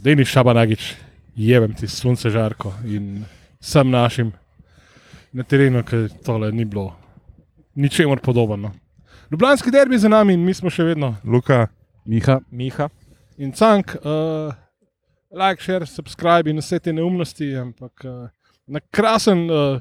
Deni Šabanagič, jevem ti sunce žarko in sem našim na terenu, ker tole ni bilo ničemur podobno. Ljubljanski derbi za nami in mi smo še vedno Luka, Miha, Miha. in cank, uh, like, share, subscribe in vse te neumnosti, ampak uh, na krasen, uh,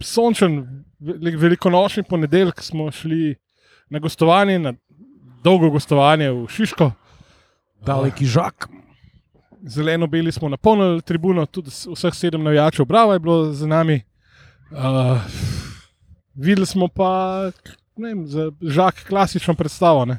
sončen, ve- velikonočni ponedeljek smo šli na gostovanje, na dolgo gostovanje v Šiško. daleki žak. Zeleno-beli smo napolnili tribuno, tudi vseh sedem navijačev, bravo je bilo za nami. Uh, videli smo pa, ne vem, žak klasično predstavo. Ne?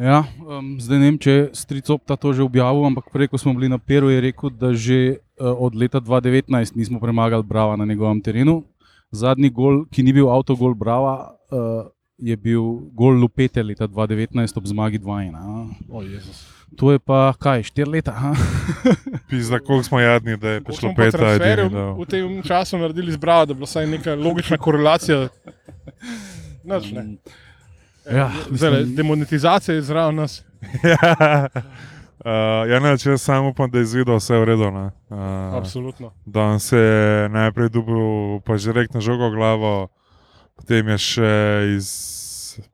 Ja, um, zdaj ne vem, če Stricopta to že objavil, ampak prej, ko smo bili na Peru, je rekel, da že uh, od leta 2019 nismo premagali Brava na njegovem terenu. Zadnji gol, ki ni bil avtogol Brava, uh, je bil gol Lupete leta 2019 ob zmagi 2-1. a. O, Jezus. To je pa kaj, 4 leta. pizda, koliko smo jadni, da je prišlo smo pa peta. transferjev edini dal. v tem času naredili zbravo, da je bila vsaj neka logična korelacija. Nič, ne. Ja, Zdaj, mislim- demonetizacija je zraven nas. Uh, ja, ne, če samo upam, da je izvedel vse v redu. ne. Uh, Absolutno. da se je najprej dubil, pa že rekel na žogo glavo, potem je še iz.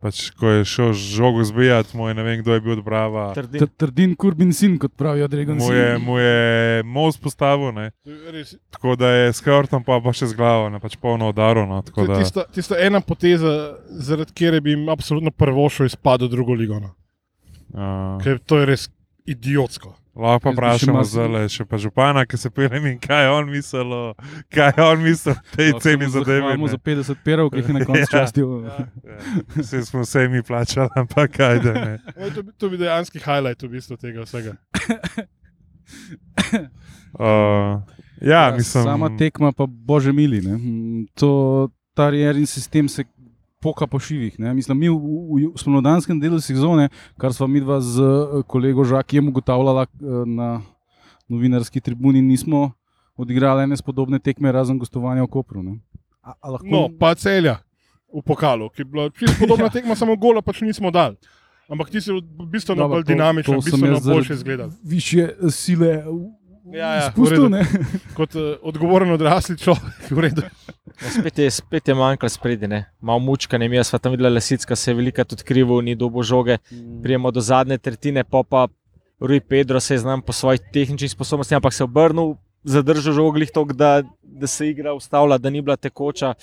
Pač, ko je šel žogo zbijati, mu je ne vem, kdo je bil od Brava. Trdin. Tr- Trdin kurbin sin, kot pravijo Dregon. Mu je, mu je most postavil, ne. Res, tako da je s krtom pa, pa še z glavo, ne pač polno udarov. No, da- tista, tista ena poteza, zaradi katere bi jim absolutno prvošel izpadel drugo ligo. No. Uh, Ker to je res idiotsko. Lahko pa vprašamo zdaj še pa župana, ki se pelem in kaj je on mislil, kaj je on mislil o tej ceni zadevi. Zahvalimo ne. za 50 perov, ki jih je na koncu Ja. častil. Vse smo vse mi plačali, ampak kaj da ne. E, To, to bi dejansko highlight v bistvu tega vsega. Uh, ja, mislim, Sama tekma pa bože mili. Ne? Mm, To, ta rjerni sistem se poka po šivih. Ne? Mislim, mi v, v, v spomladanskem delu sezone, kar smo mi dva z eh, kolego Žakijem ugotavljala eh, na novinarski tribuni, nismo odigrali ene spodobne tekme, razen gostovanja v Kopru. Ne? A, a lahko, No, pa celja v pokalu, ki je bila čisto podobna tekma, samo gola pač nismo dali. Ampak ti si bistveno Dobro, bolj dinamičen, jaz zaradi boljše izgledal. Više sile Ja, ja, ne. Kot uh, odgovoren odrasli človek. Ja, Spet je, spet je manjkalo spredi, ne. malo mučka, ne mi smo tam videli lesicka, se je velika tudi krivo, ni dobo žoge. Prijemo do zadnje tretjine, pa pa Rui Pedro se je znam po svojih tehničnih sposobnostih, ampak se je obrnil, zadržal žoglih tok, da, da se igra ustavila, da ni bila tekoča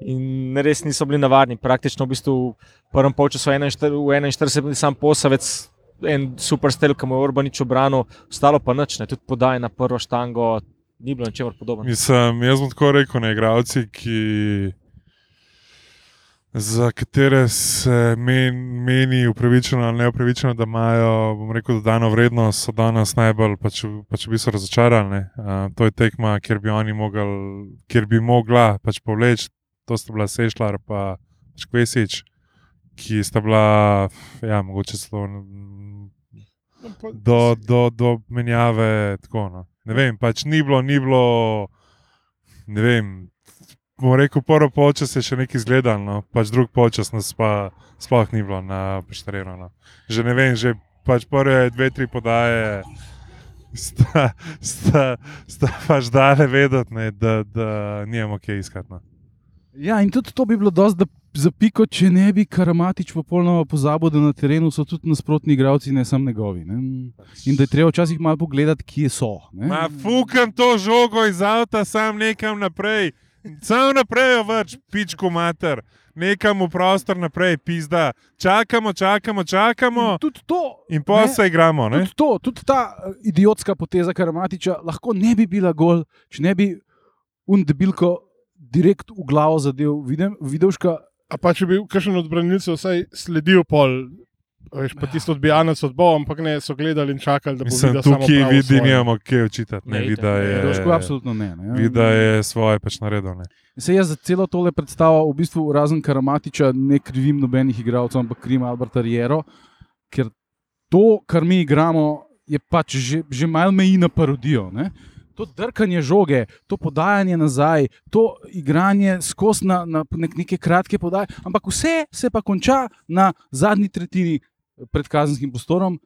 in res niso bili navarni. Praktično v bistvu v prvem polčasu 41 v 41 sam posavec. En super stel, ki mu je Orbanič obranil, ostalo pa nič, ne, tudi podaj na prvo štango, ni bilo ničemer podobnega. Mislim, jaz bom tako rekel, ne igravci, ki. Za katere se men, meni upravičeno ali neupravičeno, da imajo, bom rekel, dodano vrednost, so danes najbolj pač v bistvu razočarani. ne. Uh, to je tekma, kjer bi oni mogli, kjer bi mogla pač povleči, to sta bila Sešljar pa pač Kvesič, ki sta bila, ja, mogoče celo do, do, do menjave. Tako, no. Ne vem, pač ni bilo, ni bilo, ne vem. Bom rekel, prvo polčas je še nekaj izgledalo, no. pač drug polčas nas pa sploh ni bilo na poštarjeno. No. Že ne vem, že pač prve dve, tri podaje sta, sta, sta pač dale vedeti, da, da nijemo kje iskati. No. Ja, in tudi to bi bilo dosti za piko, če ne bi Karamatič popolnoma pozabil, da na terenu so tudi nasprotni igravci, ne samo njegovi. Ne? In da je treba včasih malo pogledati, kje so. Ne? Ma fukam to žogo iz avta, sam nekam naprej. Sam naprej, jo več, pičko mater. Nekam v prostor naprej, pizda. Čakamo, čakamo, čakamo. In tudi to. In pa se igramo. Ne? Tudi, to, tudi ta eh, idiotska poteza Karamatiča lahko ne bi bila gol, če ne bi undebilko direkt v glavo zadev. Vidim, videvška, A pa če bi kakšen od branilcev vsaj sledil pol, veš, pa tisto odbijanec odbov, ampak ne, so gledali in čakali, da bo Mislim, videl tukaj vidi, nimamo kje očitati. Ne, Ne, vida je, videvško absolutno ne. ne. vida je svoje pač naredil. Ne. Se jaz za celo tole predstavo, v bistvu razen Karamatiča, ne krivim nobenih igralcev, ampak krivim Alberta Riero, ker to, kar mi igramo, je pač že, že malo meji na parodijo. Ne? To drkanje žoge, to podajanje nazaj, to igranje skozi na, na nek, neke kratke podaje, ampak vse se pa konča na zadnji tretjini pred kazenskim prostorom.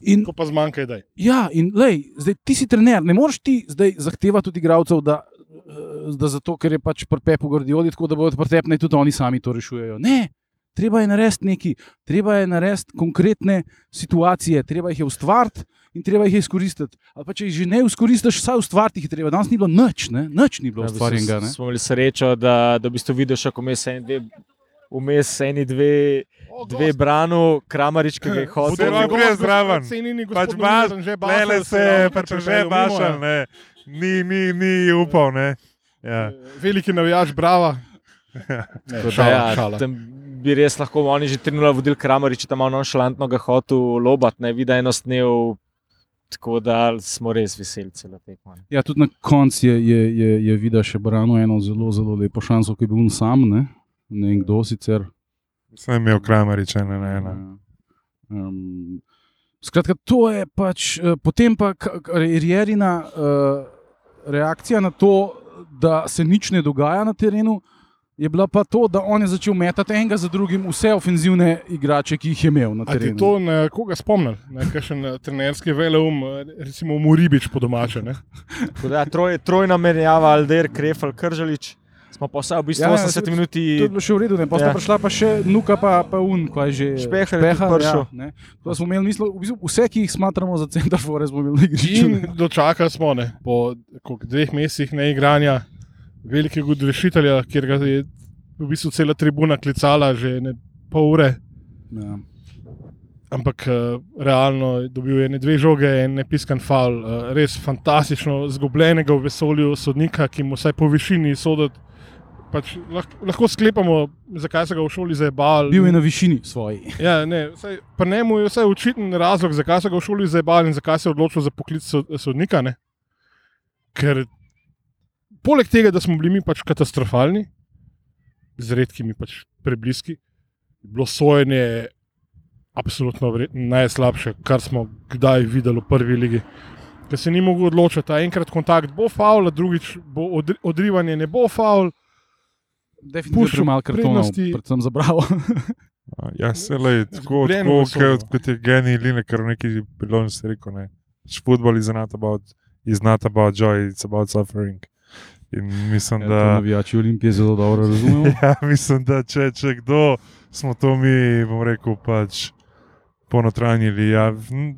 In, Ko pa zmanjka idej. ja, in lej, zdaj ti si trener, ne moreš ti zdaj zahtevati od igralcev, da, eh, da zato, ker je pač prpepo Gordioli, tako da bodo pretepne, tudi oni sami to rešujejo. Ne, treba je narediti nekaj, treba je narediti konkretne situacije, treba jih je ustvariti in treba jih je izkoristiti. Ali pa če jih že ne izkoristiš, vsaj ustvariti jih je treba. Danes ni bilo nič, ne? nič ni bilo Ja, ustvarjenega. ne. Smo imeli srečo, da, da v bistvu vidiš, kako vmes eni dve. Vmes eni dve, dve branu, kramarič, ki je hotel. vam pride zraven. Pač baš, lele se, pač že bašal, ne. Ni, ni, ni upal, ne. Ja. Veliki navijač, brava. Ne, da šala, Ja, šala. bi res lahko oni že trenirali vodil Kramarič, tam malo nonšalantno ga hotel lobat, ne vidi eno snev. Tako da smo res veseli celo tekmo. ne. Ja, tudi na koncu je, je, je, je videl še Brano eno zelo, zelo lepo šanso, ki je bil on sam, ne, ne vem kdo sicer. Sem imel kramarič, ena na ena. Um, skratka, to je pač, eh, potem pa k- Rjerina uh, reakcija na to, da se nič ne dogaja na terenu. Je bila pa to, da on je začel metati enega za drugim vse ofenzivne igrače, ki jih je imel na A ti terenu. to na koga spomnim? Kakšen eh, trenerski veleum, eh, recimo Muribič po domače. Da, troj, trojna menjava, Alder, Krefel, Kržalič. Smo pa vse v bistvu Ja, ja, ja, 80 to- minut. To je bilo še v redu, ne? pa sta Ja. prišla pa še Nuka, pa, pa Un, kaj že. Špeher je tudi prišel. Ja, ne. To smo imeli, mislim, v bistvu vse, ki jih smatramo za centrafore, smo imeli na. In dočakali smo ne, po dveh mesecih neigranja velikega odrešitelja, kjer ga je v bistvu cela tribuna klicala že ne pol ure. Ja. Ampak uh, realno je dobil je dve žoge in ne piskan fal. Uh, res fantastično, zgubljenega v vesolju sodnika, ki mu vsaj po višini soditi. Pač lahko, lahko sklepamo, zakaj so ga v šoli zabavali. Bil je na višini svoji. Ja, ne, vsaj, pa njemu je vsaj očiten razlog, zakaj so ga v šoli zabavali in zakaj se je odločil za poklic so- sodnika. Ne? Ker poleg tega, da smo bili mi pač katastrofalni, z redkimi pač prebliski, bilo sojenje absolutno najslabše, kar smo kdaj videli v prvi ligi. Ker se ni mogel odločiti, a enkrat kontakt bo faul, a drugič bo odri, odrivanje ne bo faul. Definitivno premalo kartonov, predvsem za bravo. Ja, se le, tako, tako kot, kot je genij Line, kar v neki priložnosti rekel, ne. Football is not about, is not about joy, it's about suffering. In mislim, Ja, da... to navijači Olimpije zelo dobro razumemo. Ja, mislim, da če, če kdo smo to mi, bom rekel, pač ponotranjili. Ja,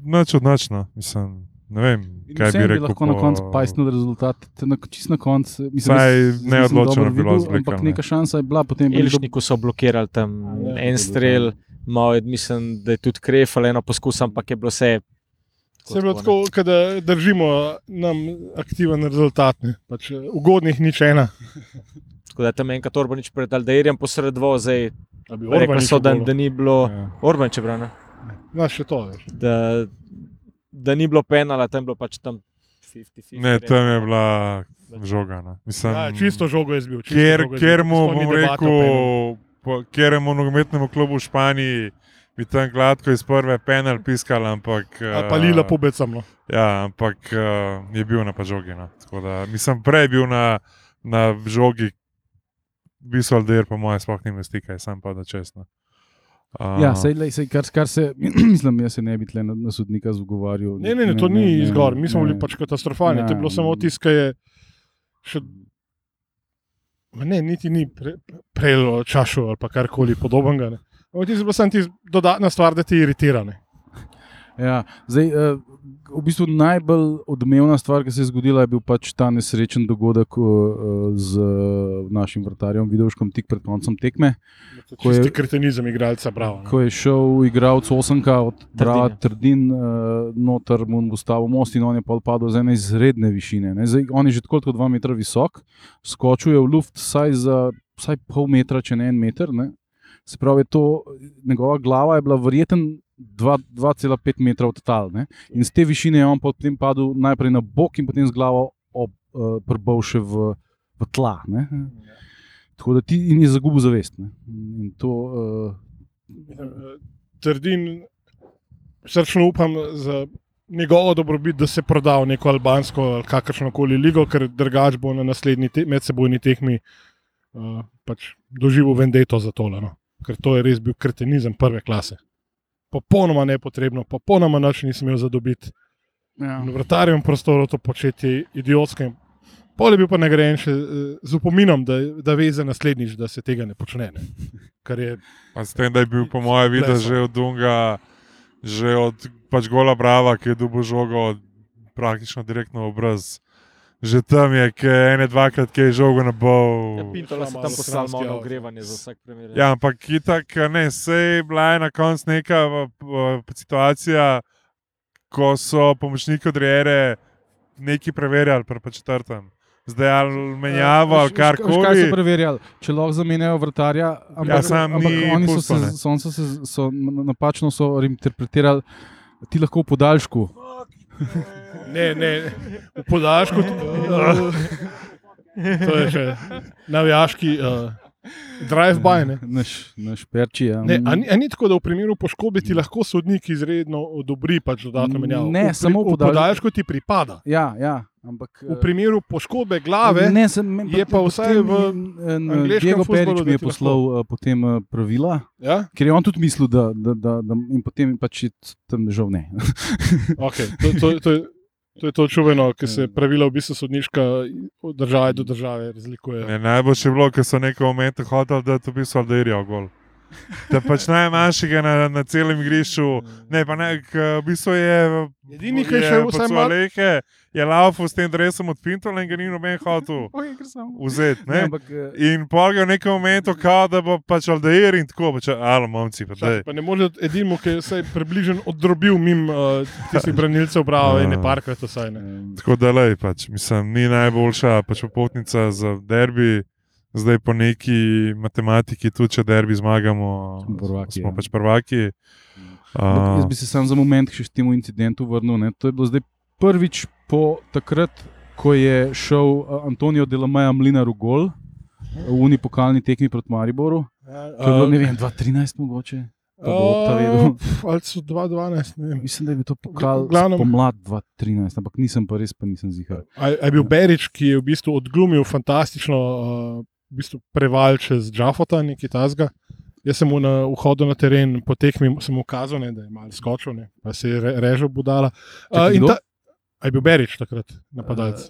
noč odnočno, mislim, ne vem, In kaj bi rekel. lahko na koncu pajsnil rezultat. Na, čist na koncu. Mislim, Saj nisem neodločeno dobro bilo zvlekel, Ampak ne. neka šansa je bila, potem Elšniku so blokirali tam Ja, en to je strel, malo, je- mislim, da je tudi Krefel eno poskus, ampak je bilo vse. Se je bilo tako, da držimo nam aktiven rezultat. ne. Pač, eh, ugodnih nič ena. Tako da tam je enkrat Orbanič pred Aldeirjem posredoval, zdaj rekli so, da, da ni bilo Ja. Orbanič, čeprav ne. No, še to veš. Da, da ni bilo penala, tam je bilo pač tam 50-50. Ne, tam je bila žoga. No. Mislim, Ja, čisto žogo je zbil. Ker, ker mu, bom rekel, ker je mu nogometnemu klubu v Španiji bi tam gladko iz prve penal piskal, ampak. Ali pa lila pobecam. No. Ja, ampak uh, je bil na pa žogi. No. Tako Da, mislim, prej bil na, na žogi, Bisolder, po mojem, sploh nima stika, sam pa da čestno. Uh, Ja, sej, lej, sej, kar, kar se, mislim, jaz se ne bi tle na, na sodnika zgovarjal. Ne, ne, ne, to ni izgor. Mi smo bili pač katastrofalni. Ja, To je bilo samo ne. tisto, ki je še. Ma Ne, niti ni pre, prejelo čašo ali pa karkoli podobnega. ne. Ampak ti je bilo samo ti dodatna stvar, da ti iritira. ne. Ja, zdaj, eh, v bistvu najbolj odmevna stvar, ki se je zgodila, je bil pač ta nesrečen dogodek eh, z eh, našim vrtarjem, Vidovškom, tik pred koncem tekme. Ko je kretenizem igralca, bravo. no. Ko je šel igralec Osanka od Brava. Trdin, uh, noter mu bo stavil most in on je pol padel z ene izredne višine. Ne. Zdaj, on je že tako kot 2 metra visok, skočil je v luft vsaj za vsaj pol metra, če ne en meter. Ne. Se pravi, to, njegova glava je bila verjeten 2,5 metra od tal. Ne. In z te višine je on potem padel najprej na bok in potem z glavo uh, prbal še v, v tla. Ne. Tako da ti in je zagubil zavest. To, uh, Trdim, srčno upam za njegovo dobrobit, da se proda v neko albansko ali kakršno koli ligo, ker drugač bo na naslednji te, medsebojni tekmi uh, pač doživel vendeto za tole. No. Ker to je res bil kretenizem prve klase. popolnoma nepotrebno, popolnoma nič nisem imel za dobiti. Ja. In vratarjem prostoru to početi idiotskim. Pol je bil pa nagrajen še eh, z upominom, da, da ve za naslednjič, da se tega ne počne. Ne. Je Pa s tem, da je bil po mojem videl že od Dunga, že od pač gola Brava, ki je dubo žogo praktično direktno v obraz. Že tam je, ki je ene, dvakrat, ki je žogo na Ja, bol. Pintola se Šla tam malo poslal stranski malo avto. ogrevanje za vsak primer. Ja, ampak itak, ne, sej bila je na koncu neka v- v- v situacija, ko so pomočniki odrejere nekaj preverjali, pa četrtem. Zdaj ali menjavo ali Veš, veš, Kaj so preverjali? Če lahko zamenjajo vrtarja, ampak, Ja, sam ampak ni oni so se, so, so se so, na- napačno so interpretirali, ti lahko v podaljšku. Ne, ne, v podaljšku. to je še navijaški uh, drive-by. ne. Naš, naš perči. Ja. Ne, a, ni, a ni tako, da v primeru poškodbe ti lahko sodnik izredno odobri pač dodatno menjavo? Ne, v, pri- samo v podaljšku. ti pripada. ja, ja, ampak V primeru poškodbe glave, Ne, sem, me, je pa vsaj v angleškem Diego Perič mi je poslal uh, potem uh, pravila, ja? ker je on tudi mislil, da, da, da, da in potem pač je tam žal ne. okay. to, to, to, je, to je to čuveno, ker se pravila v bistvu sodniška od države do države razlikujejo. Najboljše je bilo, ker so neko momentu hoteli, da to bi so Aldeirijo gol. Da pač najmanjšega na, na celem igrišču, ne pa ne, k, v bistvu je. Edini, ki je še vsaj malo- Lehe, je laufu s tem dresom od Pintola in ga ni noben hotel vzeti. Ne, uh, In pol ga v nekem momentu, kao, da bo pač Aldeir in tako, pač, alo, momci, pa. Včasih Pa ne more edinemu, ki je vsaj približno odrobil mimo uh, tistih branilcev, bravo, in ne Ja. parkrat vsaj. Ne. Tako da, lej, pač, mislim, ni najboljša pač popotnica za derbi. Zdaj po neki matematiki, tudi če derbi zmagamo, Smo prvaki, smo ja. pač prvaki. Ampak Jaz Uh, bi se sam za moment še k temu incidentu vrnil. Ne. To je bilo zdaj prvič po takrat, ko je šel uh, Antonijo Delamaja Mlinar v gol v uni pokalni tekmi proti Mariboru. To je bilo, ne vem, 2013 mogoče. Pa bo ta vedel. Ali so 2-12, ne vem. Mislim, da je bil to pokal V glavnem- pomlad 2013, ampak nisem pa res, pa nisem zihar. Je bil Berič, ki je v bistvu odglumil fantastično uh, v bistvu preval čez Džafota, nekaj tasga. Jaz sem mu na vhodu na teren po tekmi ukazal, ne, da je malo skočil, ne, pa se je re, režal budala. Kdo? ta, a je bil Berič takrat napadalec?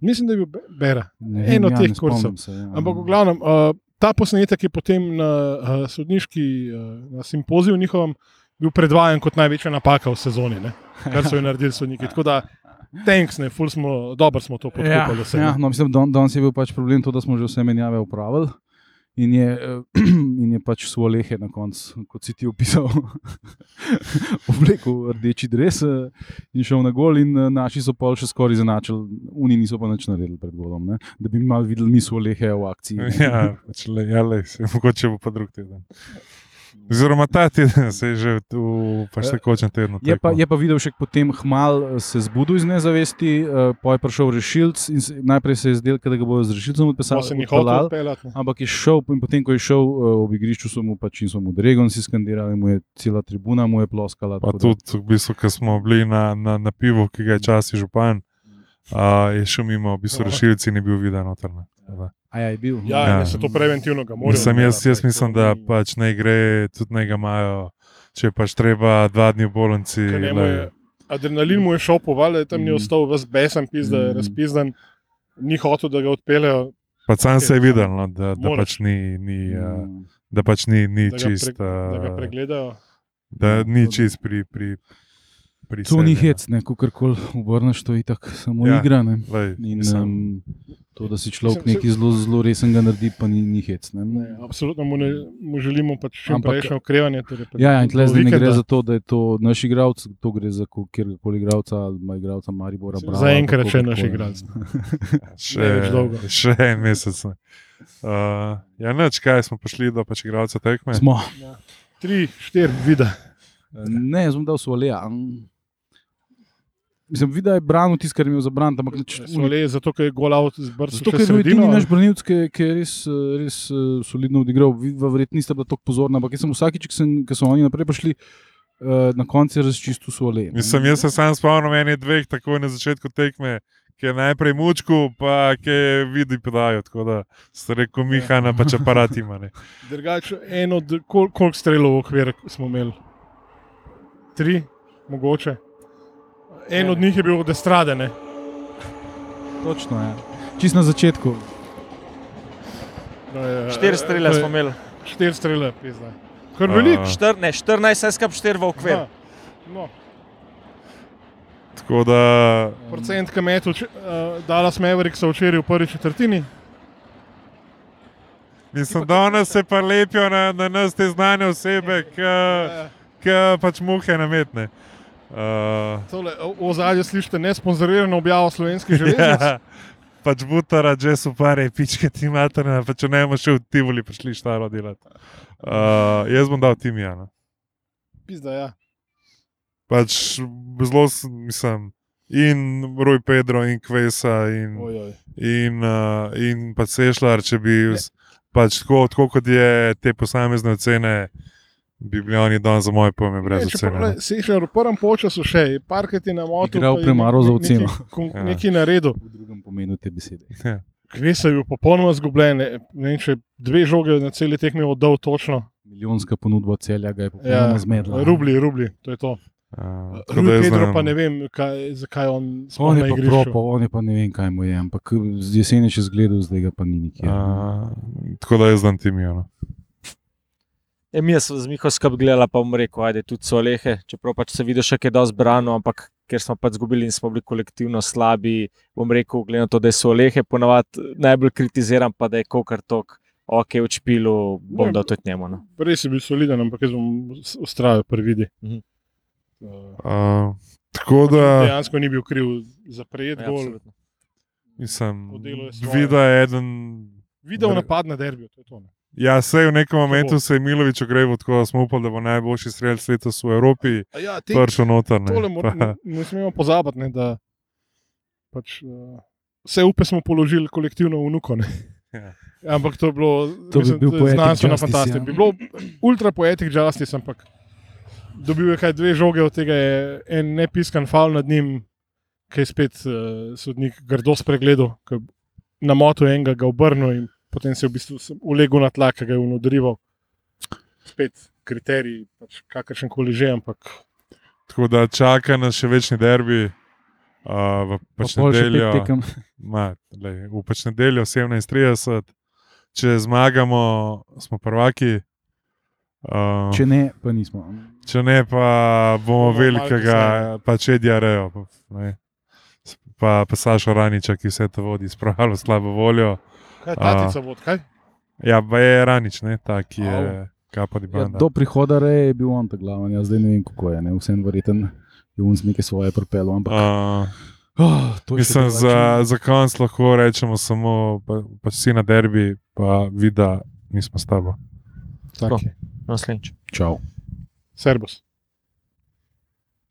Mislim, da je bil Be- Bera. Ne En od ja, teh kursov. Ja. Ampak v glavnem, uh, ta posnetek je potem na uh, sodniški uh, na simpoziju njihovem bil predvajan kot največja napaka v sezoni, ne? kar so jo naredili sodniki. Tako da, thanks, ne, ful smo, dobro smo to Ja, vse, ja, ne. no, mislim, da danes je bil pač problem to, da smo že vse menjave upravili. In je, in je pač svoje lehe na koncu, kot si ti opisal, oblekel rdeči dres eh, in šel na gol, in eh, naši so pol še skoraj izenačili, oni niso pa nič naredili pred golom, ne? da bi malo videli mi svoje lehe v akciji. ne. ja, pač, le, ja, se, mogoče bo pa drug teden. Oziroma ta teden se je že v tekočem tednu. Je pa, je pa videl še potem hmal eh, se zbudil iz nezavesti, uh, pa je prišel rešilc in se, najprej se je zdel, da ga bodo z rešilcem Smo se odpisali. ni hotel odpeljati. Ampak je šel, in potem, ko je šel uh, ob igrišču, so mu pač in so mu Dregon si skandirali, mu je cela tribuna mu je ploskala. Pa tudi, v bistvu, ko smo bili na, na, na pivu, ki ga je časi župan, uh, je šel mimo, v bistvu rešilci ni bil viden. Noter, ne. Tako da. A ja, je bil. Ja, Ja. ja. se to preventivno ga morajo. Mislim, jaz, jaz mislim, da pač ne gre, tudi ne ga imajo, če pač treba dva dni v bolnici. je- Adrenalin mu je šel po valu, tam ni Mm. ostal ves besen, pis, da je Mm. razpizdan, ni hotel, da ga odpeljejo. Pač sam se je Ja, videl, no, da, da moraš. pač ni, ni, Mm. da pač ni, ni Da čist. pre, da ga pregledajo. Da ni to- čist pri. pri, pri To ni sebi, hec, ne, kako koli obrneš, to je tako samo Ja. ja. igra. Ne. Lej, In mislim, um, to, da si človek nekaj zelo, zelo resnega naredi, pa ni, ni hec. Ne. Ne, absolutno mu, ne, mu želimo pač čim Ampak- prejšnje okrevanje. Torej Ja, ja, in tle zdaj ne gre za to, da je to naš igralec, to gre za kjerkoli igralca ali igralca Maribora. Brava, Za enkrat še naš igralec. še, še en mesec. ne. Uh, ja, neč, kaj smo prišli do pač igralca tekme. Smo. Tri, štiri, vide. Ne, jaz bom dal svoje. Mislim, videl je branil tisto, kar je imel za bran, ampak nič. Svole, zato, ker je gol out zbrcal Zato, ker je bil edini naš branilc, ki, ki je res, eh, res eh, solidno odigral. Vidva verjetno nista bila tako pozorna, ampak jaz sem vsakič, ki, sem, ki so oni naprej prišli, eh, na koncu je razčistil svoje. Mislim, jaz se sam spomnim ene dveh, takoj na začetku tekme, ki je najprej mučku, pa ki je vidi podajo. Tako da ste rekel, Mihana pač aparat ima. Ne. Drugače, en od kol, koliko strelov v okvir smo imeli? Tri, mogoče. En od njih je bil od estrade, ne? Točno je. Čist na začetku. Je- Štiri strele smo imeli. Štiri strele, pizda. Kar veliko. A. Štir, ne, 14, vse skupaj 4 v okvir. Ja. No, Tako da procent kametu, uh, Dallas Mavericks so včeraj v prvi četrtini. mislim, da nas se pa lepijo na, na nas te znane osebe, ki pač muhe nametne. Uh, Tole, v ozadju slišite nesponzorirano objavo slovenskih železnic. ja, pač butara, že so pare, pičke ti materna, pa če ne bomo še v Tivoli prišli štaro delati. Uh, jaz bom dal Timijana. Pizda, ja. Pač zelo, mislim, in Roj Pedro, in Kvesa, in, Oj, oj. in, uh, in pa Sešljar, če bi z- pač tako, tako kot je te posamezne ocene, bi bili oni dan za moje pojme brez Ne, ocene. pogledaj, Si še v prvem času še, parkati na motu. Igral je premalo za oceno. nekaj Ja. Nekaj naredil. V drugem pomenu te besede. ne. Kvesa je bil popolnoma zgubljen. Ne, ne vem, če dve žoge na celi tekmi oddal točno. Milijonska ponudba celja ga je popolnoma Ja, zmedla. rubli, rubli, to je to. Uh, Rui Pedro ne pa ne vem, kaj, zakaj on On sploh na je pa igrišču. propo, on je pa ne vem, kaj mu je, ampak z jeseni še zgledal, zdaj ga pa ni nikjer. Uh, tako da jaz dam Timijana. E, mi smo z Miho skupaj gledali, pa bom rekel, ajde, tudi so lehe, čeprav pač se vidi še, da je dosti brano, ampak ker smo pač izgubili in smo bili kolektivno slabi, bom rekel, glede na to, da so lehe, ponavadi najbolj kritiziram, pa da je kokar tok, ok, v čpilu, bom Ne, dal tudi njemu. No. Res je bil soliden, ampak jaz bom ustrajal pri vidi. Mhm. Uh, Uh, tako da, dejansko ni bil kriv za prejet Ja, gol. absolutno. mislim, Oddelal je eden. Videl napad na derbijo, to je to. Ne. Ja, sej v nekem momentu se je Milovič ogreval, tako da smo upali, da bo najboljši strelec letos v Evropi. A Ja, te, Pršo noter. ne. tole mor, Pa- ne, ne smemo pozabiti, ne, da pač, uh, vse upe smo položili kolektivno v nuko. ne. Ja. Ampak to je bilo To bi mislim, bil to je poetic znanstveno fantastično. ja. Bi bilo ultra poetic justice, ampak dobil je kaj dve žoge, od tega je en nepiskan faul nad njim, ki je spet uh, sodnik grdo spregledal, na motu enega ga obrnil in potem se je v bistvu ulegel na tla, ki ga je unodrival. Spet kriterij, pač kakršen koli že, ampak Tako da čaka nas še večni derbi. Uh, v Pa pač pet nedeljo, ma, lej, v pač nedeljo 17:30, če zmagamo, smo prvaki. Uh, Če ne, pa nismo. Če ne, pa bomo Bomo velikega, malo pač Edjarejo. Pa, pa Saša Raniča, ki vse to vodi, spravljalo slabo voljo. Kaj je tatica vod, kaj? Ja, pa je Ranič, ne, ta, ki je Au. kapa di Ja, banda. do prihoda reje je bil on ta glaven, jaz zdaj ne vem, kako je. Ne? Vsem verjeten je on z neke svoje propelo. Ampak, Uh, oh, je mislim, za, za konc lahko rečemo samo, pa, pač si na derbi, pa vida, mi smo s tabo. Taki. Naslednjič. Čau. Servus.